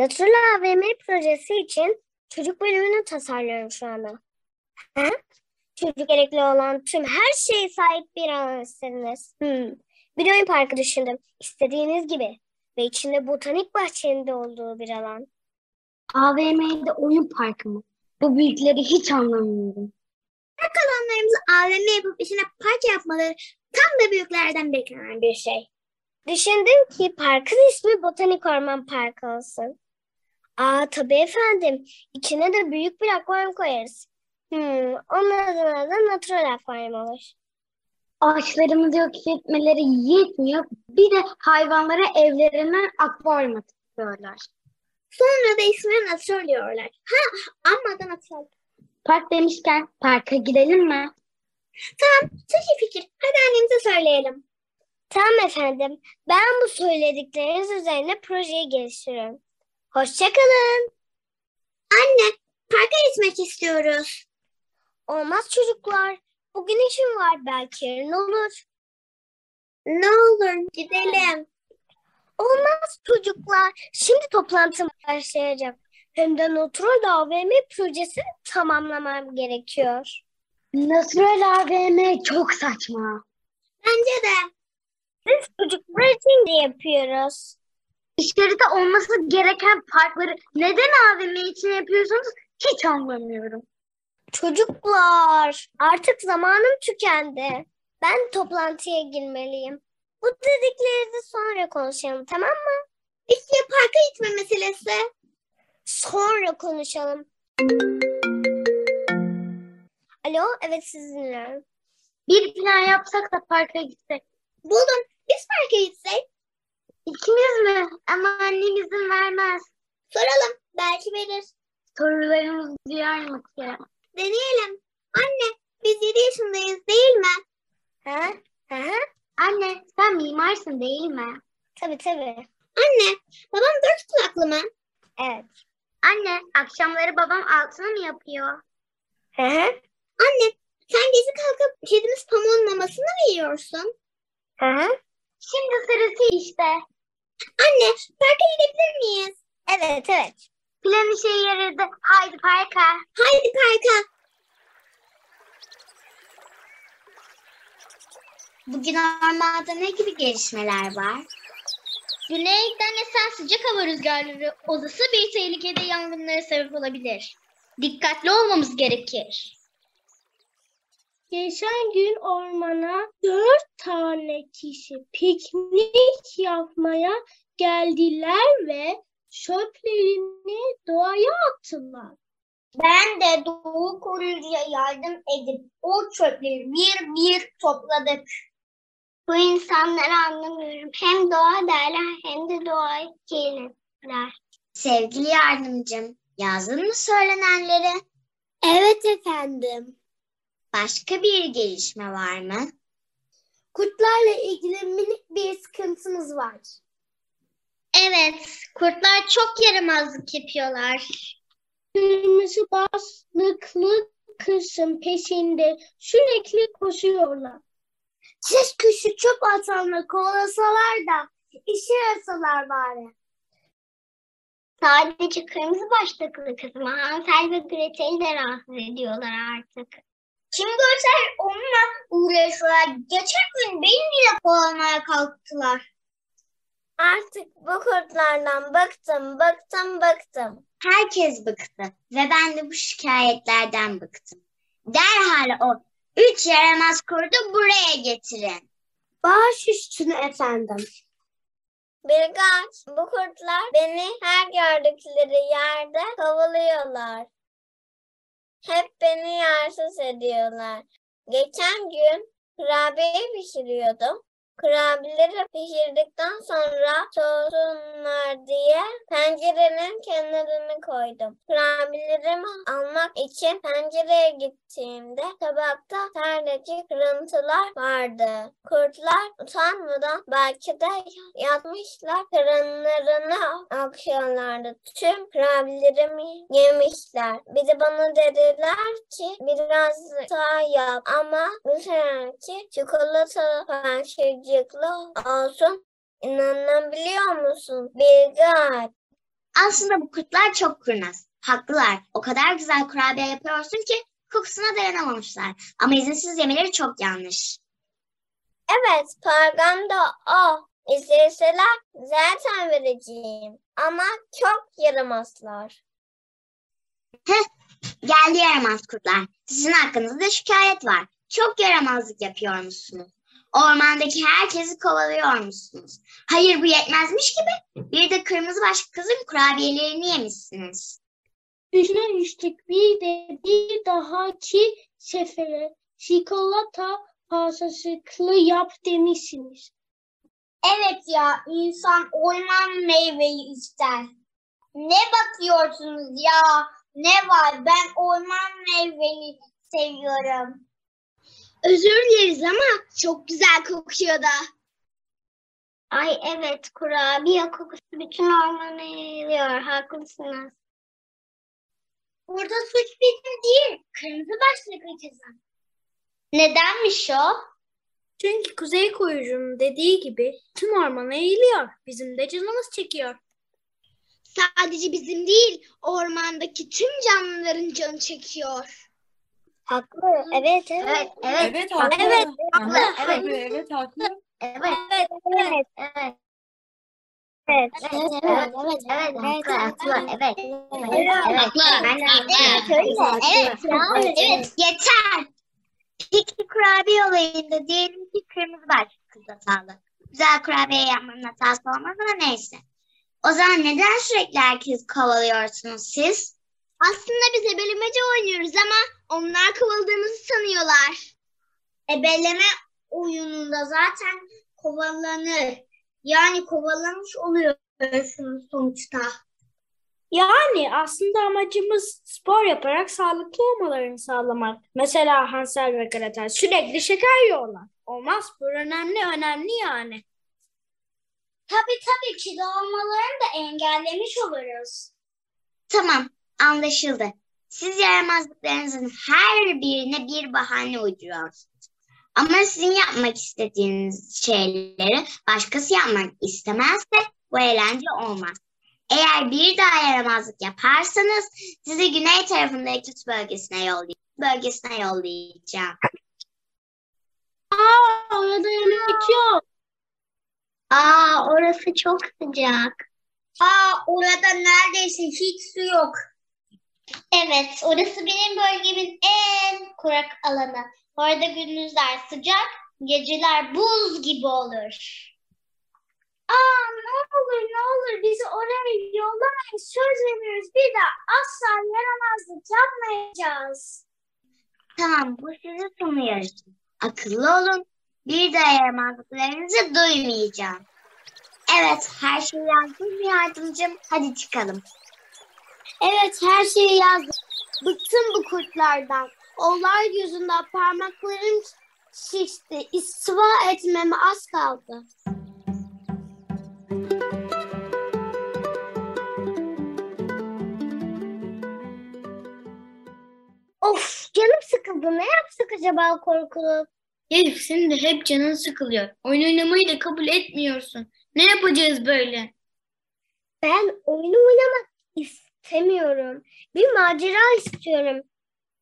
Evet. Natural AVM projesi için çocuk bölümünü tasarlıyorum şu anda. Ha? Çocuk gerekli olan tüm her şeye sahip bir alan istediniz. Hmm. Bir oyun parkı düşündüm. İstediğiniz gibi. Ve içinde botanik bahçenin de olduğu bir alan. AVM'de oyun parkı mı? Bu büyükleri hiç anlamıyorum. Park alanlarımızı AVM yapıp içine park yapmaları tam da büyüklerden beklenen bir şey. Düşündüm ki parkın ismi Botanik Orman Parkı olsun. Aa tabii efendim. İçine de büyük bir akvaryum koyarız. Hmm, onun adına da natural akvaryum olur. Ağaçlarımızı yok etmeleri yetmiyor. Bir de hayvanlara evlerinden akvaryuma tıkıyorlar. Sonra da ismini natural diyorlar. Ha ama da natural. Park demişken parka gidelim mi? Tamam, çok iyi fikir. Hadi annemize söyleyelim. Tamam efendim. Ben bu söyledikleriniz üzerine projeyi geliştiriyorum. Hoşçakalın. Anne, parka gitmek istiyoruz. Olmaz çocuklar. Bugün işim var. Belki yarın olur. Ne olur gidelim. Olmaz çocuklar. Şimdi toplantım başlayacak. Hem de Natural AVM projesini tamamlamam gerekiyor. Natural AVM çok saçma. Bence de. Biz çocuklar için de yapıyoruz. Dışarıda olması gereken parkları neden AVM için yapıyorsunuz hiç anlamıyorum. Çocuklar, artık zamanım tükendi. Ben toplantıya girmeliyim. Bu dediklerinizi sonra konuşalım, tamam mı? İşte parka gitme meselesi. Sonra konuşalım. Alo, evet sizi dinliyorum. Bir plan yapsak da parka gitsek. Buldum. Biz parka gitsek. İkimiz mi? Ama annem izin vermez. Soralım. Belki verir. Sorularımız duyar mı ki? Deneyelim. Anne, biz 7 yaşındayız değil mi? Ha? Hı. Anne sen mimarsın değil mi? Tabii tabii. Anne, babam dört kulaklı mı? Evet. Anne akşamları babam altını mı yapıyor? Hı hı. Anne, sen gece kalkıp kedimiz pamuğun mamasını mı yiyorsun? Hı hı. Şimdi sırası işte. Anne, parka gidebilir miyiz? Evet, evet. Plan işe yaradı. Haydi parka. Haydi parka. Bugün ormanda ne gibi gelişmeler var? Güneyden esen sıcak hava rüzgarları olası bir tehlikede yangınlara sebep olabilir. Dikkatli olmamız gerekir. Geçen gün ormana dört tane kişi piknik yapmaya geldiler ve çöplerini doğaya attılar. Ben de Doğu Koruyucu'ya yardım edip o çöpleri bir bir topladık. Bu insanları anlamıyorum. Hem doğa derler hem de doğayı kirletler. Sevgili yardımcım, yazdın mı söylenenleri? Evet efendim. Başka bir gelişme var mı? Kurtlarla ilgili minik bir sıkıntımız var. Evet, kurtlar çok yaramazlık yapıyorlar. Kırmızı baslıklı kızın peşinde sürekli koşuyorlar. Siz küçük çöp atanla kovalasalar da işe yarasalar bari. Sadece kırmızı başlıklı kızım Hansel ve Gretel'i de rahatsız ediyorlar artık. Kim görse onunla uğraşıyorlar. Geçen gün beni bile kovalamaya kalktılar. Artık bu kurtlardan bıktım, bıktım, bıktım. Herkes bıktı ve ben de bu şikayetlerden bıktım. Derhal o üç yaramaz kurdu buraya getirin. Baş üstüne efendim. Bilgaç, bu kurtlar beni her gördükleri yerde kovalıyorlar. Hep beni yersiz ediyorlar. Geçen gün kurabiye pişiriyordum. Kurabiyeleri pişirdikten sonra soğusunlar diye pencerenin kenarını koydum. Kurabiyelerimi almak için pencereye gittiğimde tabakta sadece kırıntılar vardı. Kurtlar utanmadan belki de yatmışlar karınlarını akşamlardı. Tüm kurabiyelerimi yemişler. Bir de bana dediler ki biraz daha yap ama bu seferki çikolata parçacıklı olsun. İnanabiliyor musun? Bilge Aslında bu kurtlar çok kurnaz. Haklılar. O kadar güzel kurabiye yapıyorsun ki kokusuna dayanamamışlar. Ama izinsiz yemeleri çok yanlış. Evet, program da o. İzleseler zaten vereceğim. Ama çok yaramazlar. Geldi yaramaz kurtlar. Sizin hakkınızda şikayet var. Çok yaramazlık yapıyormuşsunuz. Ormandaki herkesi kovalıyormuşsunuz. Hayır bu yetmezmiş gibi. Bir de kırmızı başlı kızın kurabiyelerini yemişsiniz. Üstüne üstlük bir de bir dahaki sefere çikolata pasasıklı yap demişsiniz. Evet ya insan orman meyveyi ister. Ne bakıyorsunuz ya? Ne var? Ben orman meyveni seviyorum. Özür dileriz ama çok güzel kokuyor da. Ay evet, kurabiye kokusu bütün ormana yayılıyor. Haklısınız. Burada suç bizim değil. Kırmızı başlıklı kızın. Nedenmiş o? Çünkü kuzey koyucunun dediği gibi tüm ormana eğiliyor. Bizim de canımız çekiyor. Sadece bizim değil, ormandaki tüm canlıların canı çekiyor. Haklı. Evet, evet. Evet, evet, Evet haklı. Evet, haklı. Tabii evet haklı. evet, Evet, evet. evet, Evet. evet, evet, evet, haklı, haklı, evet, evet, evet, Haklı. Evet, evet, evet, evet, evet, yeter. Peki kurabiye olayında diyelim ki kırmızı başlıklı kız hatalı. Güzel kurabiye yapmanın hatası olmaz ama neyse. O zaman neden sürekli herkes kovalıyorsunuz siz? Aslında biz ebelemece oynuyoruz ama onlar kovaladığımızı sanıyorlar. Ebeleme oyununda zaten kovalanır. Yani kovalamış oluyorsunuz sonuçta. Yani aslında amacımız spor yaparak sağlıklı olmalarını sağlamak. Mesela Hansel ve Gretel sürekli şeker yiyorlar. Olmaz bu önemli önemli yani. Tabii tabii kilo almalarını da engellemiş oluruz. Tamam, anlaşıldı. Siz yaramazlıklarınızın her birine bir bahane uyduruyorsunuz. Ama sizin yapmak istediğiniz şeyleri başkası yapmak istemezse bu eğlence olmaz. Eğer bir daha yaramazlık yaparsanız sizi güney tarafındaki tut bölgesine yollayacağım. Bölgesine yollayacağım. Aa, orada yemek yok. Aa, orası çok sıcak. Aa orada neredeyse hiç su yok. Evet, orası benim bölgemin en kurak alanı. Orada gündüzler sıcak, geceler buz gibi olur. Aa ne olur ne olur bizi oraya yollamayın. Söz veriyoruz bir daha asla yaramazlık yapmayacağız. Tamam, bu sizi sonu yarışı. Akıllı olun. Bir daha yaramazlıklarınızı duymayacağım. Evet, her şeyi yazdım yardımcım? Hadi çıkalım. Evet her şeyi yazdım. Bıktım bu kurtlardan. Onlar yüzünden parmaklarım şişti. İstiva etmeme az kaldı. Of, canım sıkıldı. Ne yapsak acaba korkulu? Elif senin de hep canın sıkılıyor. Oyun oynamayı da kabul etmiyorsun. Ne yapacağız böyle? Ben oyunu oynamak istemiyorum. Bir macera istiyorum.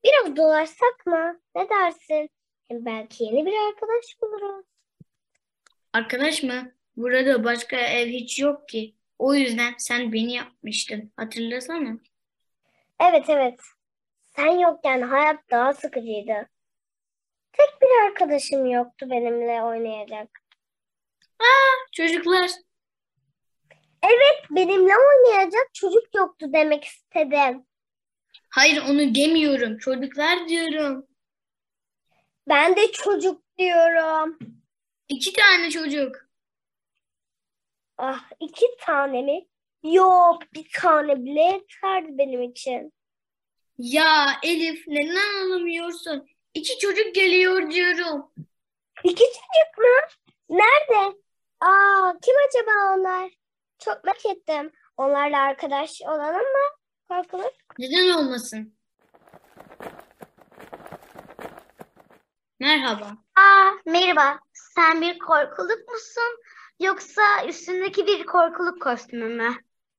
Biraz dolaşsak mı? Ne dersin? Hem belki yeni bir arkadaş buluruz. Arkadaş mı? Burada başka ev hiç yok ki. O yüzden sen beni yapmıştın. Hatırlasana. Evet evet. Sen yokken hayat daha sıkıcıydı. Tek bir arkadaşım yoktu benimle oynayacak. Çocuklar Evet benimle oynayacak çocuk yoktu demek istedim. Hayır onu demiyorum. Çocuklar diyorum. Ben de çocuk diyorum. İki tane çocuk. Ah iki tane mi? Yok bir tane bile yeterdi benim için. Ya Elif neden anlamıyorsun? İki çocuk geliyor diyorum. İki çocuk mu? Nerede? Aa kim acaba onlar? Çok merak ettim. Onlarla arkadaş olalım mı? Korkuluk. Neden olmasın? Merhaba. Aa, merhaba. Sen bir korkuluk musun? Yoksa üstündeki bir korkuluk kostümü mü?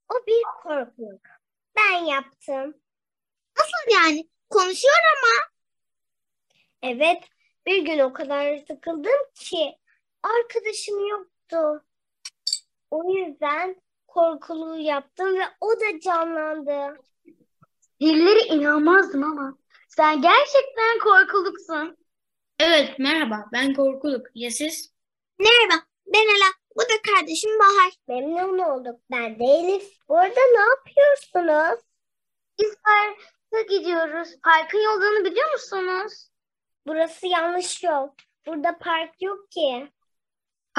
O bir korkuluk. Ben yaptım. Nasıl yani? Konuşuyor ama. Evet, bir gün o kadar sıkıldım ki arkadaşım yoktu. O yüzden korkuluğu yaptım ve o da canlandı. Birileri inanmazdım ama. Sen gerçekten korkuluksun. Evet merhaba ben Korkuluk. Ya siz? Merhaba, ben Ela. Bu da kardeşim Bahar. Memnun olduk. Ben de Elif. Bu arada ne yapıyorsunuz? Biz parka gidiyoruz. Parkın yolunu biliyor musunuz? Burası yanlış yol. Burada park yok ki.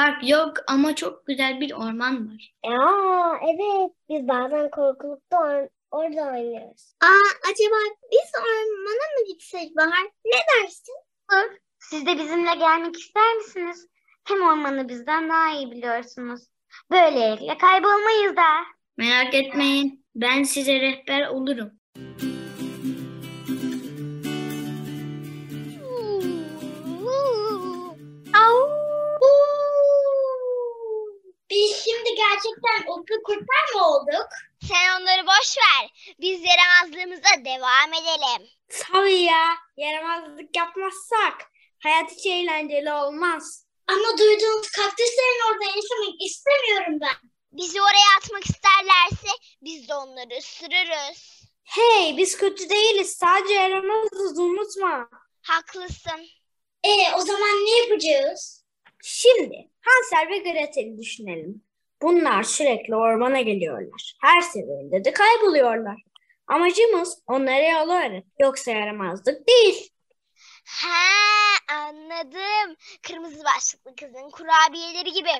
Park yok ama çok güzel bir orman var. Aa, evet. Biz bazen korkulukta or- orada oynuyoruz. Aa, acaba biz ormana mı gitsek Bahar? Ne dersin? Olur. Siz de bizimle gelmek ister misiniz? Hem ormanı bizden daha iyi biliyorsunuz. Böylelikle kaybolmayız da. Merak etmeyin ben size rehber olurum. Biz gerçekten okul kurtar mı olduk? Sen onları boş ver. Biz yaramazlığımıza devam edelim. Tabii ya. Yaramazlık yapmazsak hayat hiç eğlenceli olmaz. Ama duyduğunuz kaktüslerin orada yaşamak istemiyorum ben. Bizi oraya atmak isterlerse biz de onları ısırırız. Hey biz kötü değiliz. Sadece yaramazız unutma. Haklısın. E o zaman ne yapacağız? Şimdi Hansel ve Gretel'i düşünelim. Bunlar sürekli ormana geliyorlar. Her seferinde de kayboluyorlar. Amacımız onlara yolu öğret. Yoksa yaramazlık değil. He anladım. Kırmızı başlıklı kızın kurabiyeleri gibi.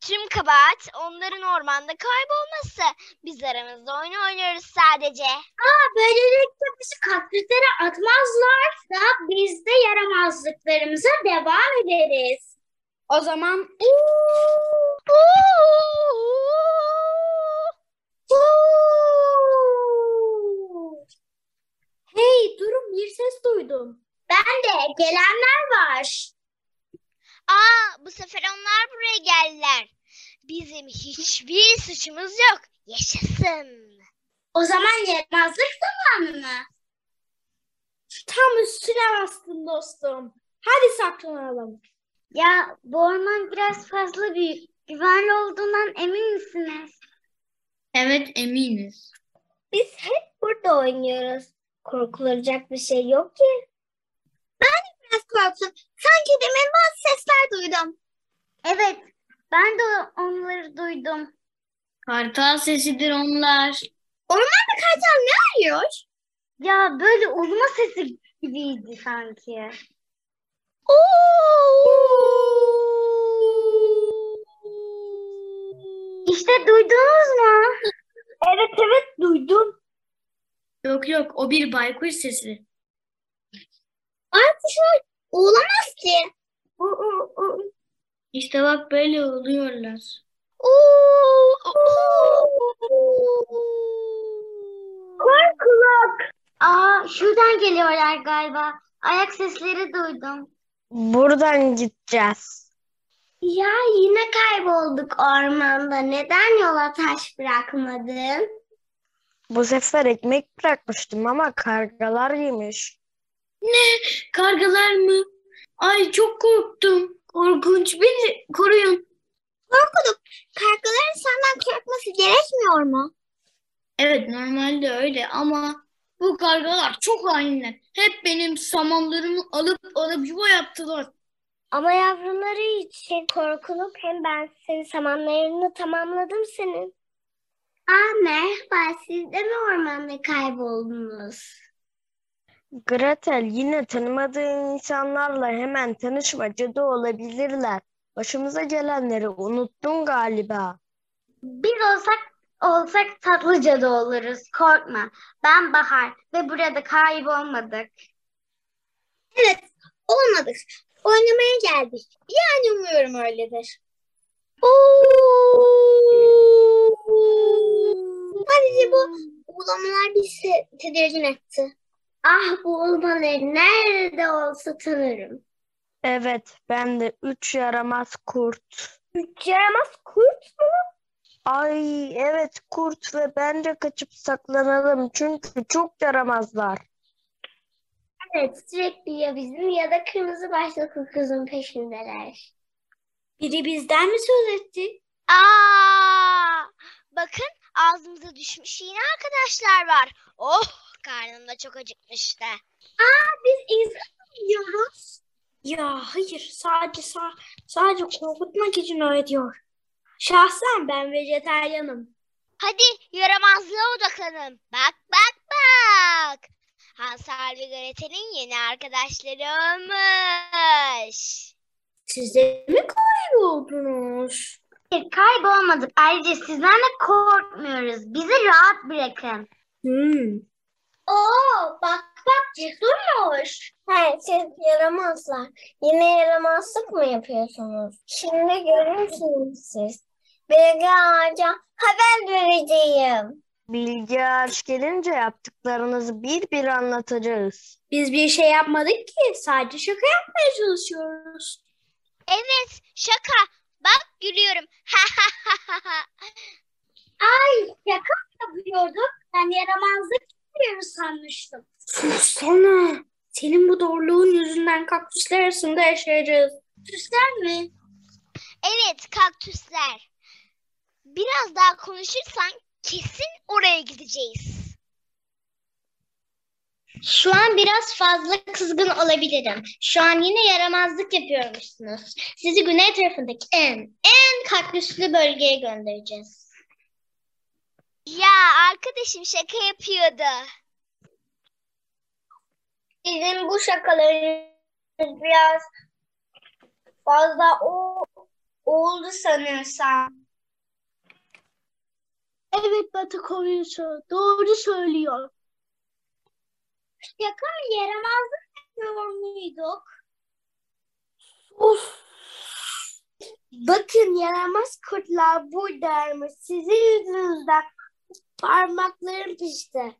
Tüm kabahat onların ormanda kaybolması. Biz aramızda oyun oynuyoruz sadece. Böylelikle bizi kaktüslere atmazlar da biz de yaramazlıklarımıza devam ederiz. O zaman hey durun bir ses duydum. Ben de gelenler var. Aa bu sefer onlar buraya geldiler. Bizim hiçbir suçumuz yok. Yaşasın. O zaman yaramazlık zamanı mı? Tam üstüne bastın dostum. Hadi saklanalım. Ya bu orman biraz fazla büyük. Güvenli olduğundan emin misiniz? Evet eminiz. Biz hep burada oynuyoruz. Korkulacak bir şey yok ki. Biraz korktum. Sanki demin bazı sesler duydum. Evet, ben de onları duydum. Kartal sesidir onlar. Ormanda kartal ne arıyor? Ya böyle uluma sesi gibiydi sanki. İşte duydunuz mu? Evet evet duydum. Yok yok o bir baykuş sesi. Arkadaşlar olamaz ki. İşte bak böyle oluyorlar. Korkuluk. Aa, şuradan geliyorlar galiba. Ayak sesleri duydum. Buradan gideceğiz. Ya yine kaybolduk ormanda. Neden yola taş bırakmadın? Bu sefer ekmek bırakmıştım ama kargalar yemiş. Kargalar mı? Ay çok korktum. Korkunç. Beni koruyun. Kargaların senden korkması gerekmiyor mu? Evet normalde öyle ama bu kargalar çok hainler. Hep benim samanlarımı alıp alıp yuva yaptılar. Ama yavruları için korkuluk hem ben senin samanlarını tamamladım senin. Aa merhaba, siz de mi ormanda kayboldunuz? Gretel yine tanımadığın insanlarla hemen tanışmacı da olabilirler. Başımıza gelenleri unuttun galiba. Biz olsak olsak tatlıca da oluruz. Korkma. Ben Bahar ve burada kaybolmadık. Evet, olmadık. Oynamaya geldik. Yani umuyorum öyledir. Sadece bu uygulamalar bizi tedirgin etti. Ah bu uygulamaları nerede olsa tanırım. Evet, ben de üç yaramaz kurt. Üç yaramaz kurt mu? Ay evet kurt ve bence kaçıp saklanalım çünkü çok yaramazlar. Evet, sürekli ya bizim ya da kırmızı başlıklı kızın peşindeler. Biri bizden mi söz etti? Aa, bakın ağzımıza düşmüş yine arkadaşlar var. Oh, karnım da çok acıkmıştı. Biz insan yiyoruz. Ya hayır sadece sa- sadece korkutmak için öyle diyor. Şahsen ben vejetaryenim. Hadi yaramazlığa odaklanın. Bak bak bak. Hansel ve Gretel'in yeni arkadaşları olmuş. Siz de mi kayboldunuz? Hayır, kaybolmadık. Ayrıca sizden de korkmuyoruz. Bizi rahat bırakın. Hmm. Oo, bak bak cesurmuş. He, siz yaramazlar. Yine yaramazlık mı yapıyorsunuz? Şimdi görürsünüz siz. Bilge Ağaca haber vereceğim. Bilgi ağaç gelince yaptıklarınızı bir bir anlatacağız. Biz bir şey yapmadık ki sadece şaka yapmaya çalışıyoruz. Evet, şaka. Bak gülüyorum. Ay şaka yapıyorduk. Ben yaramazlık yapıyoruz sanmıştım. Sussana. Senin bu doğruluğun yüzünden kaktüsler arasında yaşayacağız. Süsler mi? Evet, kaktüsler. Biraz daha konuşursan kesin oraya gideceğiz. Şu an biraz fazla kızgın olabilirim. Şu an yine yaramazlık yapıyormuşsunuz. Sizi güney tarafındaki en, en kaktüslü bölgeye göndereceğiz. Ya arkadaşım şaka yapıyordu. Bizim bu şakalarımız biraz fazla o oldu sanırsam. Evet Batı koyusu. Doğru söylüyor. Mı yaramazlık yapıyor muyduk? Of. Bakın yaramaz kurtlar buradaymış. Sizin yüzünüzden parmaklarım pişti.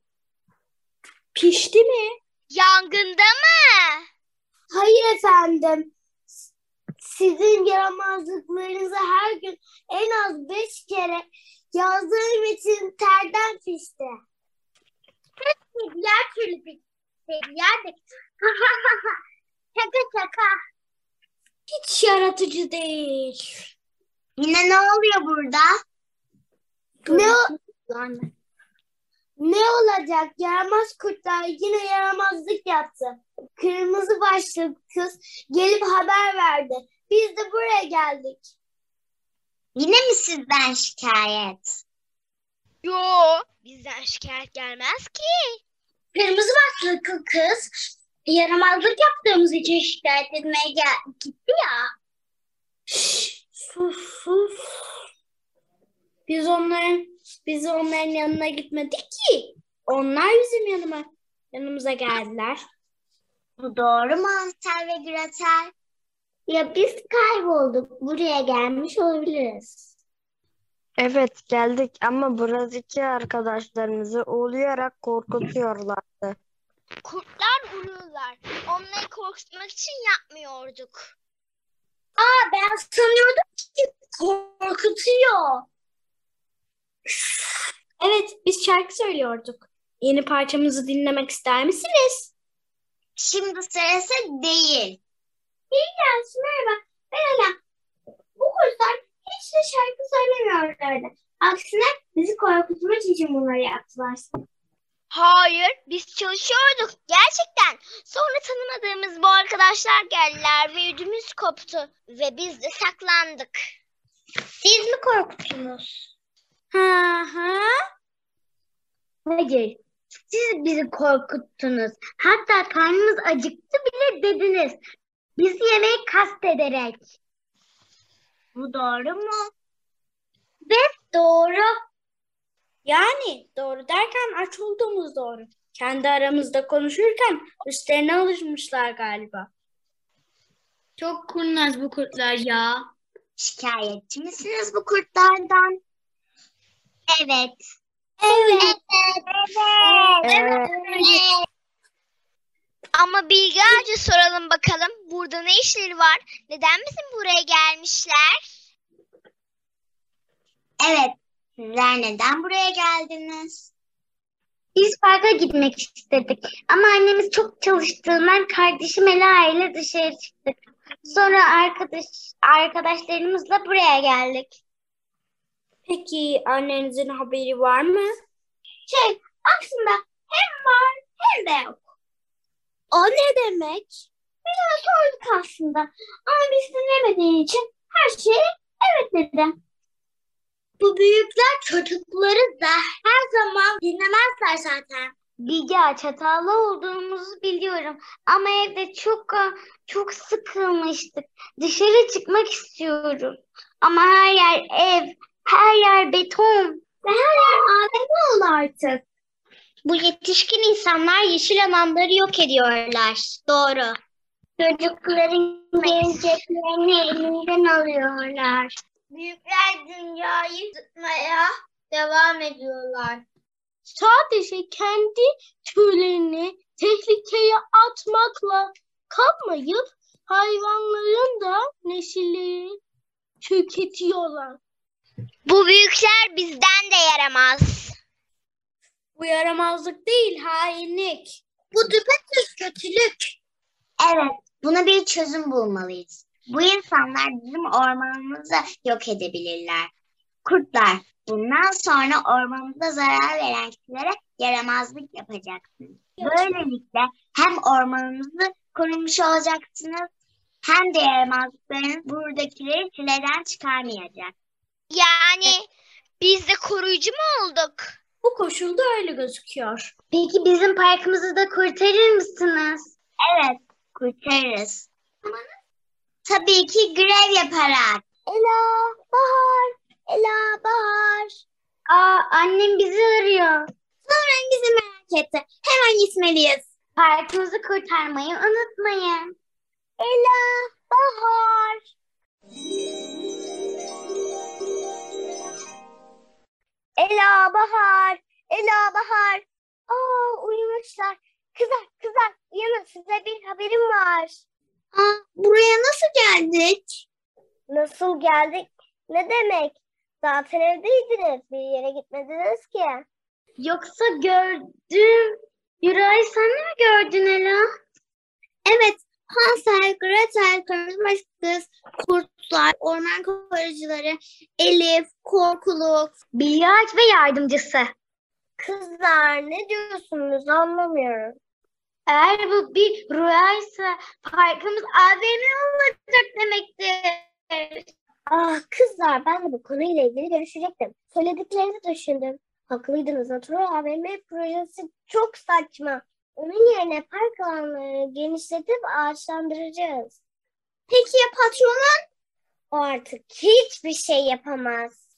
Pişti mi? Yangında mı? Hayır efendim. Sizin yaramazlıklarınızı her gün en az beş kere yazdığım için terden pişti. Diğer türlü de şaka şaka. Hiç yaratıcı değil. Yine ne oluyor burada? Ne o- ne olacak? Yaramaz kurtlar yine yaramazlık yaptı. Kırmızı başlı kız gelip haber verdi. Biz de buraya geldik. Yine mi sizden şikayet? Yo, bizden şikayet gelmez ki. Kırmızı başlıklı kız yaramazlık yaptığımız için şikayet etmeye gel gitti ya. Sus sus. Biz onların biz onların yanına gitmedik ki. Onlar bizim yanıma yanımıza geldiler. Bu doğru mu Hansel ve Gretel? Ya biz kaybolduk. Buraya gelmiş olabiliriz. Evet geldik ama buradaki arkadaşlarımızı uğurlayarak korkutuyorlardı. Kurtlar vururlar. Onları korkutmak için yapmıyorduk. Aa ben sanıyordum ki korkutuyor. Evet, biz şarkı söylüyorduk. Yeni parçamızı dinlemek ister misiniz? Şimdi sırası değil. Biraz merhaba. Ben Ela. Bu kurslar hiç de şarkı söylemiyorlardı. Aksine bizi korkutmak için bunları yaptılar. Hayır, biz çalışıyorduk gerçekten. Sonra tanımadığımız bu arkadaşlar geldiler ve ödümüz koptu ve biz de saklandık. Siz mi korkuttunuz? Hı hı. Hayır. Siz bizi korkuttunuz. Hatta karnımız acıktı bile dediniz. Bizi yemeği kastederek. Bu doğru mu? Doğru. Yani doğru derken aç olduğumuz doğru. Kendi aramızda konuşurken üstlerine alışmışlar galiba. Çok kurnaz bu kurtlar ya. Şikayetçi misiniz bu kurtlardan? Evet. Evet. Evet. Ama Bilge Ağacı soralım bakalım. Burada ne işleri var? Neden bizim buraya gelmişler? Evet. Sizler neden buraya geldiniz? Biz parka gitmek istedik. Ama annemiz çok çalıştığından kardeşim Ela ile dışarı çıktık. Sonra arkadaş arkadaşlarımızla buraya geldik. Peki annenizin haberi var mı? Şey, aslında hem var hem de yok. O ne demek? Biraz sorduk aslında. Ama biz dinlemediği için her şeye evet dedi. Bu büyükler çocukları da her zaman dinlemezler zaten. Bilge hatalı olduğumuzu biliyorum. Ama evde çok çok sıkılmıştık. Dışarı çıkmak istiyorum. Ama her yer ev, her yer beton ve her yer AVM oldu artık. Bu yetişkin insanlar yeşil alanları yok ediyorlar. Doğru. Çocukların geleceklerini elinden alıyorlar. Büyükler dünyayı tutmaya devam ediyorlar. Sadece kendi türlerini tehlikeye atmakla kalmayıp hayvanların da nesillerini tüketiyorlar. Bu büyükler bizden de yaramaz. Bu yaramazlık değil, hainlik. Bu düpedüz kötülük. Evet, buna bir çözüm bulmalıyız. Bu insanlar bizim ormanımızı yok edebilirler. Kurtlar, bundan sonra ormanımıza zarar veren kişilere yaramazlık yapacaksınız. Böylelikle hem ormanımızı korumuş olacaksınız hem de yaramazlıklarınız buradakileri çileden çıkarmayacak. Yani biz de koruyucu mu olduk? Bu koşulda öyle gözüküyor. Peki bizim parkımızı da kurtarır mısınız? Evet, kurtarırız. Tabii ki grev yaparak. Ela, Bahar, Ela, Bahar. Aa, annem bizi arıyor. Sonra bizi merak etti. Hemen gitmeliyiz. Parkımızı kurtarmayı unutmayın. Ela, Bahar. Ela, Bahar, Ela, Bahar. Aa, uyumuşlar. Kızlar, kızlar, uyanın size bir haberim var. Ha, buraya nasıl geldik? Nasıl geldik? Ne demek? Zaten evdeydiniz. Bir yere gitmediniz ki. Yoksa gördüm. Yüray sen mi gördün Ela? Evet, Hansel, Gretel, Kırmızı Kız, Kurtlar, Orman Koruyucuları, Elif, Korkuluk. Bilge Ağaç ve yardımcısı. Kızlar ne diyorsunuz anlamıyorum. Eğer bu bir rüyaysa parkımız AVM olacak demektir. Ah kızlar ben de bu konuyla ilgili görüşecektim. Söylediklerinizi düşündüm. Haklıydınız. Natural AVM projesi çok saçma. Onun yerine park alanlarını genişletip ağaçlandıracağız. Peki ya patronun? O artık hiçbir şey yapamaz.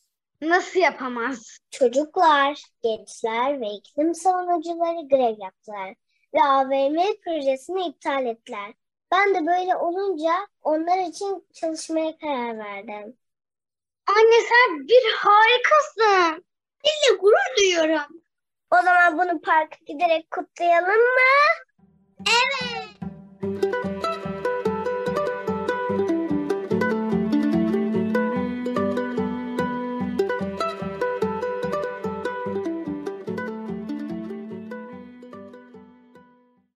Nasıl yapamaz? Çocuklar, gençler ve iklim savunucuları grev yaptılar ve AVM projesini iptal ettiler. Ben de böyle olunca onlar için çalışmaya karar verdim. Anne sen bir harikasın. Seninle gurur duyuyorum. O zaman bunu parka giderek kutlayalım mı? Evet.